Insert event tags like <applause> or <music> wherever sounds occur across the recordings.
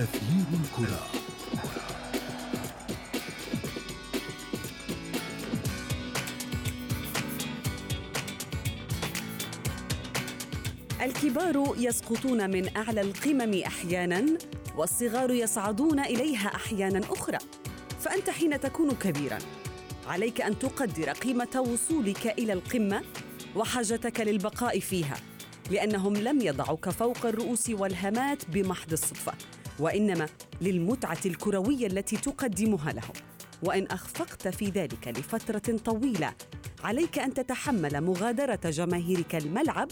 أثير الكرة. الكبار يسقطون من أعلى القمم أحيانا والصغار يصعدون إليها أحيانا أخرى. فأنت حين تكون كبيرا عليك أن تقدر قيمة وصولك إلى القمة وحاجتك للبقاء فيها لأنهم لم يضعوك فوق الرؤوس والهامات بمحض الصدفة. وإنما للمتعة الكروية التي تقدمها لهم. وإن أخفقت في ذلك لفترة طويلة عليك أن تتحمل مغادرة جماهيرك الملعب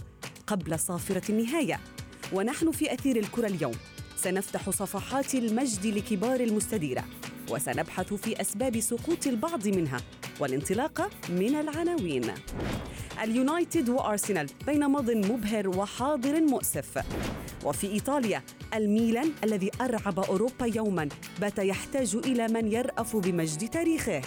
قبل صافرة النهاية. ونحن في أثير الكرة اليوم. سنفتح صفحات المجد لكبار المستديرة. وسنبحث في أسباب سقوط البعض منها والانطلاقه من العناوين. اليونايتد وأرسنال بين ماض مبهر وحاضر مؤسف. وفي إيطاليا الميلان الذي أرعب أوروبا يوما بات يحتاج إلى من يرأف بمجد تاريخه.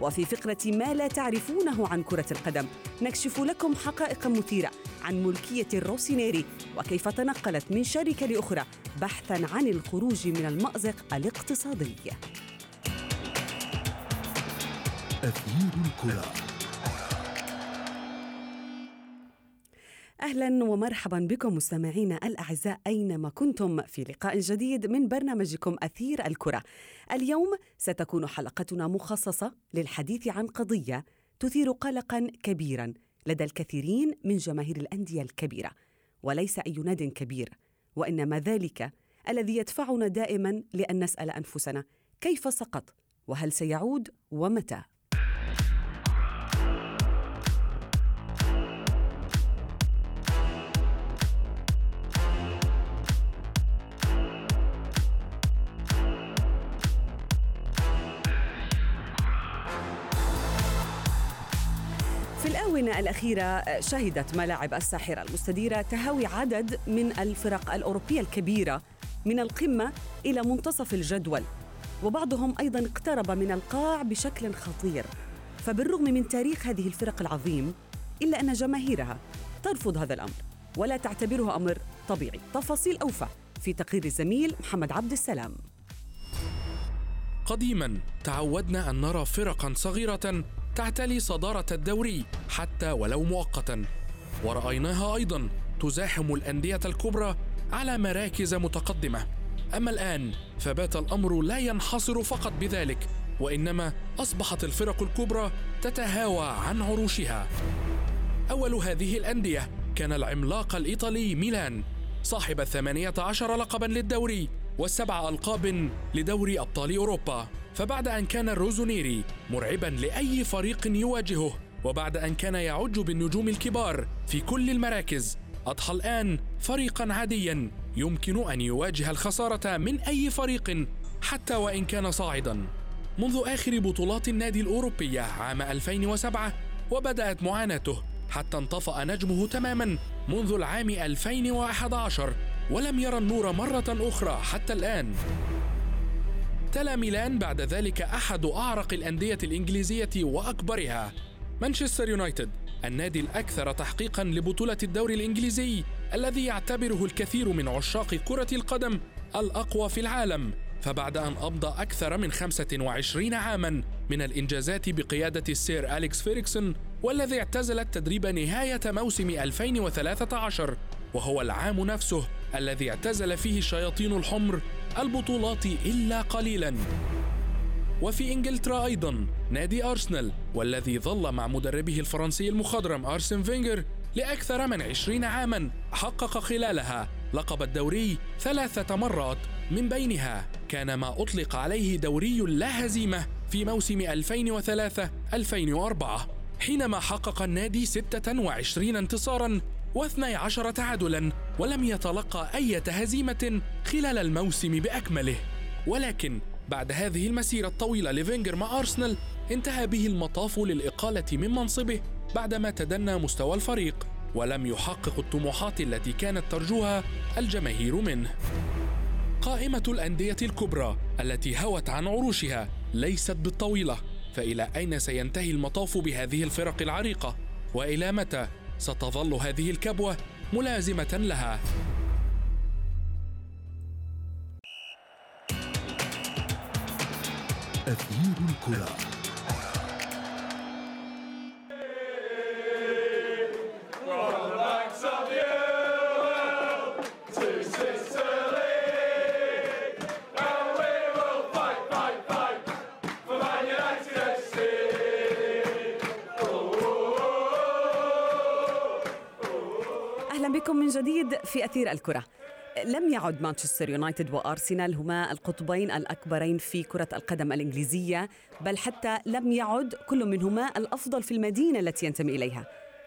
وفي فقرة ما لا تعرفونه عن كرة القدم نكشف لكم حقائق مثيرة عن ملكية الروسينيري وكيف تنقلت من شركة لأخرى بحثا عن الخروج من المأزق الاقتصادي. أثير الكرة. أهلا ومرحبا بكم مستمعينا الأعزاء أينما كنتم في لقاء جديد من برنامجكم أثير الكرة. اليوم ستكون حلقتنا مخصصة للحديث عن قضية تثير قلقا كبيرا لدى الكثيرين من جماهير الأندية الكبيرة، وليس أي ناد كبير، وإنما ذلك الذي يدفعنا دائما لأن نسأل أنفسنا كيف سقط؟ وهل سيعود ومتى؟ الآونة الأخيرة شهدت ملاعب الساحرة المستديرة تهاوي عدد من الفرق الأوروبية الكبيرة من القمة إلى منتصف الجدول. وبعضهم أيضا اقترب من القاع بشكل خطير. فبالرغم من تاريخ هذه الفرق العظيم إلا أن جماهيرها ترفض هذا الأمر ولا تعتبره أمر طبيعي. تفاصيل أوفى في تقرير الزميل محمد عبد السلام. قديما تعودنا أن نرى فرقا صغيرة تعتلي صدارة الدوري حتى ولو مؤقتا. ورأيناها أيضا تزاحم الأندية الكبرى على مراكز متقدمة. أما الآن فبات الأمر لا ينحصر فقط بذلك وإنما أصبحت الفرق الكبرى تتهاوى عن عروشها. أول هذه الأندية كان العملاق الإيطالي ميلان صاحب الثمانية عشر لقبا للدوري والسبع ألقاب لدوري أبطال أوروبا. فبعد أن كان الروزونيري مرعبا لأي فريق يواجهه وبعد أن كان يعج بالنجوم الكبار في كل المراكز أضحى الآن فريقا عاديا يمكن أن يواجه الخسارة من أي فريق حتى وإن كان صاعدا. منذ آخر بطولات النادي الأوروبية عام 2007 وبدأت معاناته حتى انطفأ نجمه تماما منذ العام 2011 ولم يرى النور مرة أخرى حتى الآن. تلا ميلان بعد ذلك أحد أعرق الأندية الإنجليزية وأكبرها. مانشستر يونايتد النادي الأكثر تحقيقا لبطولة الدوري الإنجليزي الذي يعتبره الكثير من عشاق كرة القدم الأقوى في العالم. فبعد أن أمضى أكثر من 25 عاما من الإنجازات بقيادة السير أليكس فيريكسون والذي اعتزل التدريب نهاية موسم 2013 وهو العام نفسه الذي اعتزل فيه الشياطين الحمر البطولات إلا قليلا. وفي إنجلترا أيضا نادي أرسنال والذي ظل مع مدربه الفرنسي المخضرم أرسن فينجر لأكثر من عشرين عاما حقق خلالها لقب الدوري ثلاثة مرات من بينها. كان ما أطلق عليه دوري لا هزيمة في موسم 2003 2004 حينما حقق النادي 26 انتصارا و12 تعادلا. ولم يتلقى أي هزيمه خلال الموسم بأكمله. ولكن بعد هذه المسيرة الطويلة لفينجر مع أرسنال انتهى به المطاف للإقالة من منصبه بعدما تدنى مستوى الفريق ولم يحقق الطموحات التي كانت ترجوها الجماهير منه. قائمة الأندية الكبرى التي هوت عن عروشها ليست بالطويلة فإلى أين سينتهي المطاف بهذه الفرق العريقة؟ وإلى متى ستظل هذه الكبوة؟ ملازمة لها. أثير الكرة. من جديد في أثير الكرة. لم يعد مانشستر يونايتد وأرسنال هما القطبين الأكبرين في كرة القدم الإنجليزية، بل حتى لم يعد كل منهما الأفضل في المدينة التي ينتمي إليها.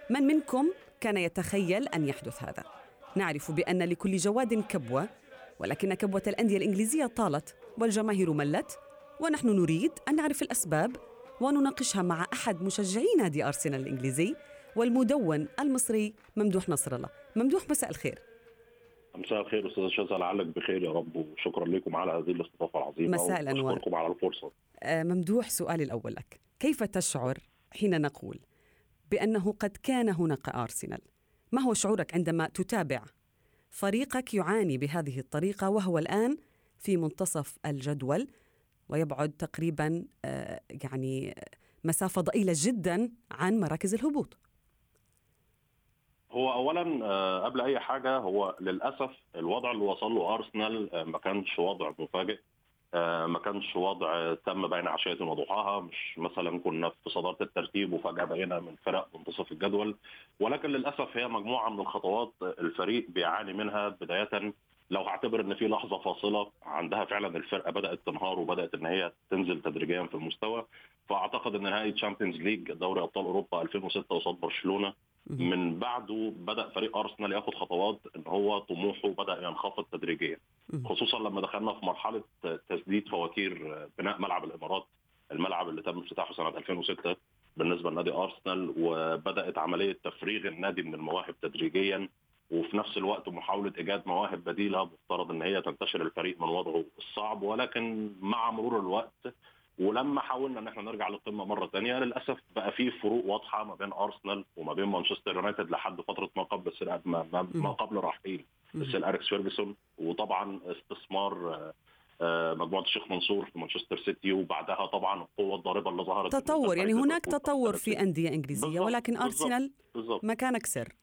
من منكم كان يتخيل أن يحدث هذا؟ نعرف بأن لكل جواد كبوة، ولكن كبوة الأندية الإنجليزية طالت والجماهير ملت، ونحن نريد أن نعرف الأسباب ونناقشها مع أحد مشجعي نادي أرسنال الإنجليزي والمدون المصري ممدوح نصر الله. ممدوح مساء الخير. مساء الخير أستاذ شاذة لعلك بخير يا رب وشكرا لكم على هذه الاستضافة العظيمة مساء. وأشكركم على الفرصة آه، ممدوح سؤالي الأول لك كيف تشعر حين نقول بأنه قد كان هناك أرسنال ما هو شعورك عندما تتابع فريقك يعاني بهذه الطريقة وهو الآن في منتصف الجدول ويبعد تقريبا آه، يعني مسافة ضئيلة جدا عن مراكز الهبوط هو اولا آه، قبل أي حاجة هو للأسف الوضع اللي وصل له أرسنال آه، ما كانش وضع مفاجئ آه، ما كانش وضع تم بين عشية وضحاها مش مثلا كنا في صدارة الترتيب وفجأة بقينا من فرق منتصف الجدول. ولكن للأسف هي مجموعة من الخطوات الفريق بيعاني منها. بداية لو هعتبر إن في لحظة فاصلة عندها فعلا الفرقة بدأت تنهار وبدأت إن هي تنزل تدريجيا في المستوى فأعتقد إن نهائي Champions League دوري أبطال أوروبا 2006 قصاد برشلونة من بعده بدأ فريق أرسنال ياخد خطوات إن هو طموحه بدأ ينخفض تدريجيا. خصوصا لما دخلنا في مرحلة تسديد فواتير بناء ملعب الإمارات الملعب اللي تم افتتاحه سنة 2006 بالنسبة لنادي أرسنال وبدأت عملية تفريغ النادي من المواهب تدريجيا وفي نفس الوقت محاولة إيجاد مواهب بديلة مفترض إن هي تنتشل الفريق من وضعه الصعب. ولكن مع مرور الوقت ولما حاولنا إن إحنا نرجع للقمة مرة ثانية للأسف بقى في فروق واضحة ما بين أرسنال وما بين مانشستر يونايتد لحد فترة ما قبل السر ما, ما, ما قبل رحيل السير أليكس فيرجسون. وطبعا استثمار آه، آه، مجموعة الشيخ منصور في مانشستر سيتي وبعدها طبعا القوة الضاربة اللي ظهرت تطور يعني هناك تطور في أندية إنجليزية بالضبط، ولكن بالظبط. مكانك سر.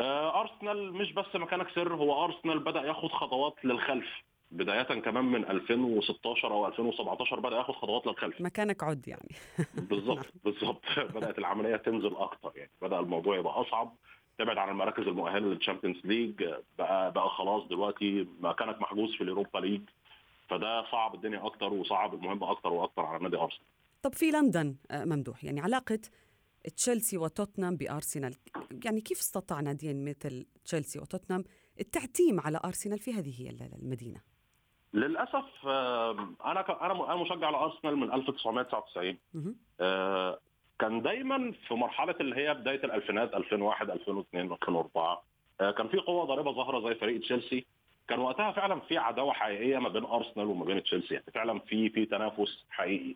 آه، أرسنال مش بس مكانك سر هو أرسنال بدأ ياخد خطوات للخلف. بداية كمان من 2016 أو 2017 بدأ ياخد خطوات للخلف. مكانك عد يعني. <laughs> بالظبط بالظبط. <laughs> بدأت العملية تنزل أكتر يعني. بدأ الموضوع يبقى أصعب. تبعد عن المراكز المؤهلة لل Champions League بقى بقى خلاص دلوقتي مكانك محجوز في ال Europa League. فده صعب الدنيا أكتر وصعب المهمه أكتر وأكتر على نادي أرسنال. طب في لندن آه، ممدوح. يعني علاقة تشيلسي وتوتنهام بأرسنال يعني كيف استطاع ناديين مثل تشيلسي وتوتنهام التعتيم على أرسنال في هذه ال- المدينة؟ للأسف أنا أنا مشجع لأرسنال من 1999 مهم. آه، كان دايما في مرحلة اللي هي بداية الألفينات 2001 2002 2004 آه، كان في قوة ضاربه ظاهرة زي فريق تشيلسي. كان وقتها فعلا في عداوة حقيقية ما بين أرسنال وما بين تشيلسي. يعني فعلا في في تنافس حقيقي.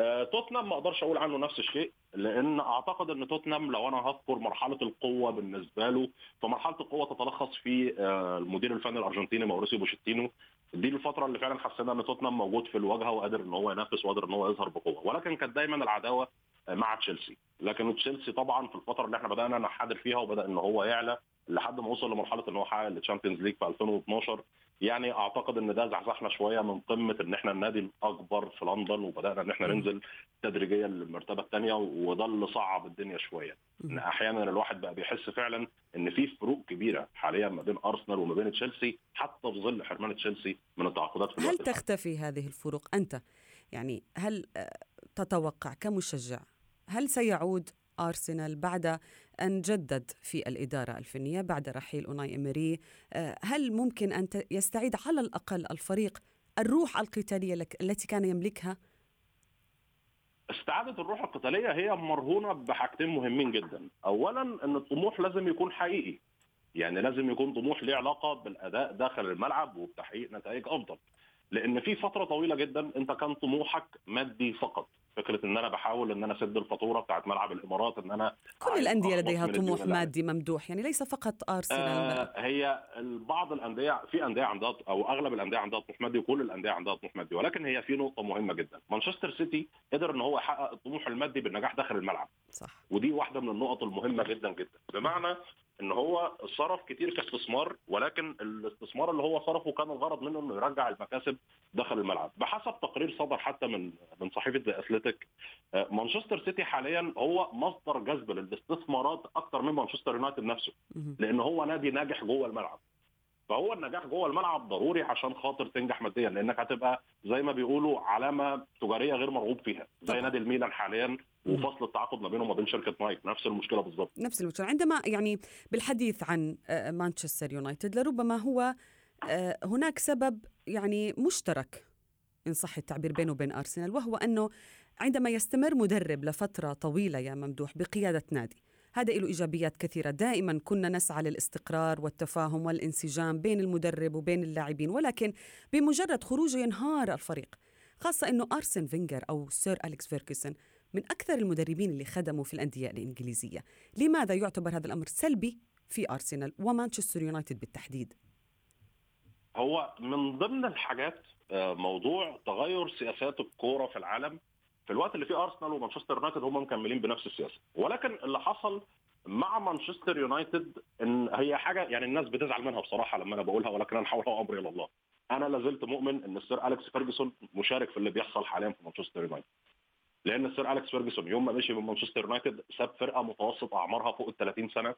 آه، توتنهام ما أقدرش أقول عنه نفس الشيء لأن أعتقد إن توتنهام لو أنا هذكر مرحلة القوة بالنسبة له فمرحلة القوة تتلخص في آه، المدير الفني الأرجنتيني ماوريسيو بوشيتينو. دي الفترة اللي فعلا حسينا إن توتنهام موجود في الواجهة وقادر إن هو ينافس وقادر إن هو يظهر بقوة ولكن كانت دايما العداوة مع تشيلسي لكن تشيلسي طبعا في الفترة اللي إحنا بدأنا نحادر فيها وبدأ إن هو يعلى لحد ما وصل لمرحلة إن هو حقق ال Champions League في 2012 يعني أعتقد إن ده زحزحنا شوية من قمة إن إحنا النادي الأكبر في لندن وبدأنا إن إحنا. ننزل تدريجيا للمرتبة الثانية وده اللي صعب الدنيا شوية إن. أحيانا الواحد بقى بيحس فعلا إن في فروق كبيرة حاليا ما بين أرسنال وما بين تشيلسي حتى في ظل حرمان تشيلسي من التعاقدات في هل الوقت الحالي. تختفي هذه الفروق أنت؟ يعني هل آه، تتوقع كمشجع هل سيعود أرسنال بعد أن جدد في الإدارة الفنية بعد رحيل أوناي إمري آه، هل ممكن ت- يستعيد على الأقل الفريق الروح القتالية لك- التي كان يملكها؟ استعادة الروح القتالية هي مرهونة بحاجتين مهمين جدا. اولا إن الطموح لازم يكون حقيقي. يعني لازم يكون طموح ليه علاقة بالأداء داخل الملعب وبتحقيق نتائج أفضل. لأن في فترة طويلة جدا أنت كان طموحك مادي فقط. فكرة إن أنا بحاول إن أنا أسد الفاتورة بتاعت ملعب الإمارات إن أنا كل أخلص لديها طموح مادي ممدوح يعني ليس فقط أرسنال. آه هي بعض الأندية في أندية عندها أو أغلب الأندية عندها طموح مادي وكل الأندية عندها طموح مادي ولكن هي في نقطة مهمة جدا. مانشستر سيتي قدر إن هو يحقق الطموح المادي بالنجاح داخل الملعب. صح. ودي واحدة من النقط المهمة جدا جدا. بمعنى إن هو صرف كتير كاستثمار ولكن الاستثمار اللي هو صرفه كان الغرض منه إنه يرجع المكاسب داخل الملعب بحسب تقرير صدر حتى من من صحيفة ذا اثليتيك مانشستر سيتي حاليا هو مصدر جذب للاستثمارات أكتر من مانشستر يونايتد نفسه. لأن هو نادي ناجح جوه الملعب فهو النجاح جوه الملعب ضروري عشان خاطر تنجح ماديا لأنك هتبقى زي ما بيقولوا علامة تجارية غير مرغوب فيها زي. نادي الميلان حاليا وفصل التعاقد ما بينه وما بين شركة نايك نفس المشكلة بالظبط. نفس المشكلة. عندما يعني بالحديث عن آه، مانشستر يونايتد لربما هو آه، هناك سبب يعني مشترك إن صح التعبير بينه وبين أرسنال وهو أنه عندما يستمر مدرب لفترة طويلة يا ممدوح بقيادة نادي هذا له إيجابيات كثيرة. دائما كنا نسعى للاستقرار والتفاهم والانسجام بين المدرب وبين اللاعبين ولكن بمجرد خروجه ينهار الفريق خاصة أنه أرسن فينجر أو Sir أليكس فيركسون من أكثر المدربين اللي خدموا في الأندية الإنجليزية. لماذا يعتبر هذا الأمر سلبي في أرسنال ومانشستر يونايتد بالتحديد؟ هو من ضمن الحاجات آه، موضوع تغير سياسات الكورة في العالم في الوقت اللي فيه أرسنال ومانشستر يونايتد هم مكملين بنفس السياسة. ولكن اللي حصل مع مانشستر يونايتد إن هي حاجة يعني الناس بتزعل منها بصراحة لما أنا بقولها ولكن أنا هوكل أمري إلى الله. أنا لازلت مؤمن إن السير أليكس فيرجسون مشارك في اللي بيحصل حاليا في مانشستر يونايتد. لأن السير أليكس فيرجسون يوم ما مشي من مانشستر يونايتد ساب فرقة متوسط أعمارها فوق ال 30 سنة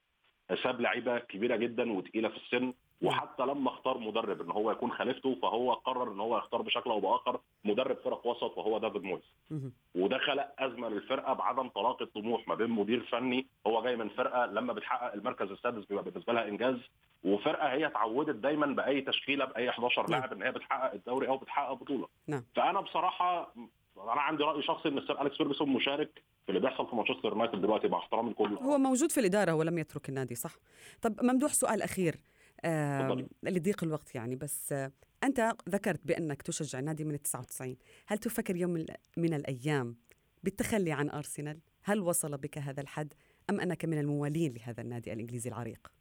ساب لعيبة كبيرة جدا وتقيلة في السن وحتى لما اختار مدرب إن هو يكون خليفته فهو قرر إن هو يختار بشكل أو بآخر مدرب فرق وسط وهو دافيد مويس. للفرقه بعدم تلاقي الطموح ما بين مدير فني هو جاي من فرقة لما بتحقق المركز السادس بيبقى بالنسبة لها إنجاز وفرقة هي اتعودت دايما بأي تشكيلة بأي 11 نعم. لاعب إن هي بتحقق الدوري أو بتحقق بطولة نعم. فأنا بصراحة أنا عندي رأي شخصي إن السير أليكس فيرجسون مشارك في اللي بيحصل في مانشستر يونايتد دلوقتي مع احترامي لكل هو موجود في الإدارة ولم يترك النادي صح طب ممدوح سؤال أخير آه. لضيق الوقت يعني بس آه أنت ذكرت بأنك تشجع النادي من 99 هل تفكر يوم من- الأيام بالتخلي عن أرسنال هل وصل بك هذا الحد أم أنك من الموالين لهذا النادي الإنجليزي العريق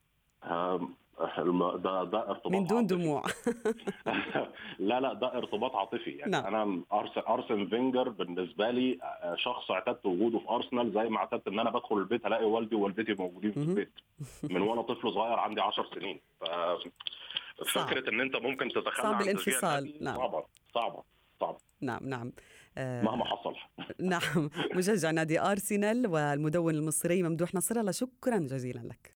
الم- ده ده ارتباط من دون. دموع <laughs> <laughs> لا لا ده ارتباط عاطفي يعني نعم. أنا ارسن أرسن فينجر بالنسبة لي آه، شخص اعتدت وجوده في أرسنال زي ما اعتدت إن أنا بدخل البيت ألاقي والدي ووالدتي موجودين في. البيت من وأنا طفل صغير عندي 10 سنين ف. فكرة إن أنت ممكن تتخلى صعب عن الانفصال، نعم. صعبه صعبة صعبة نعم نعم مهما حصل. نعم. مشجع نادي أرسنال والمدون المصري ممدوح نصر الله شكرا جزيلا لك.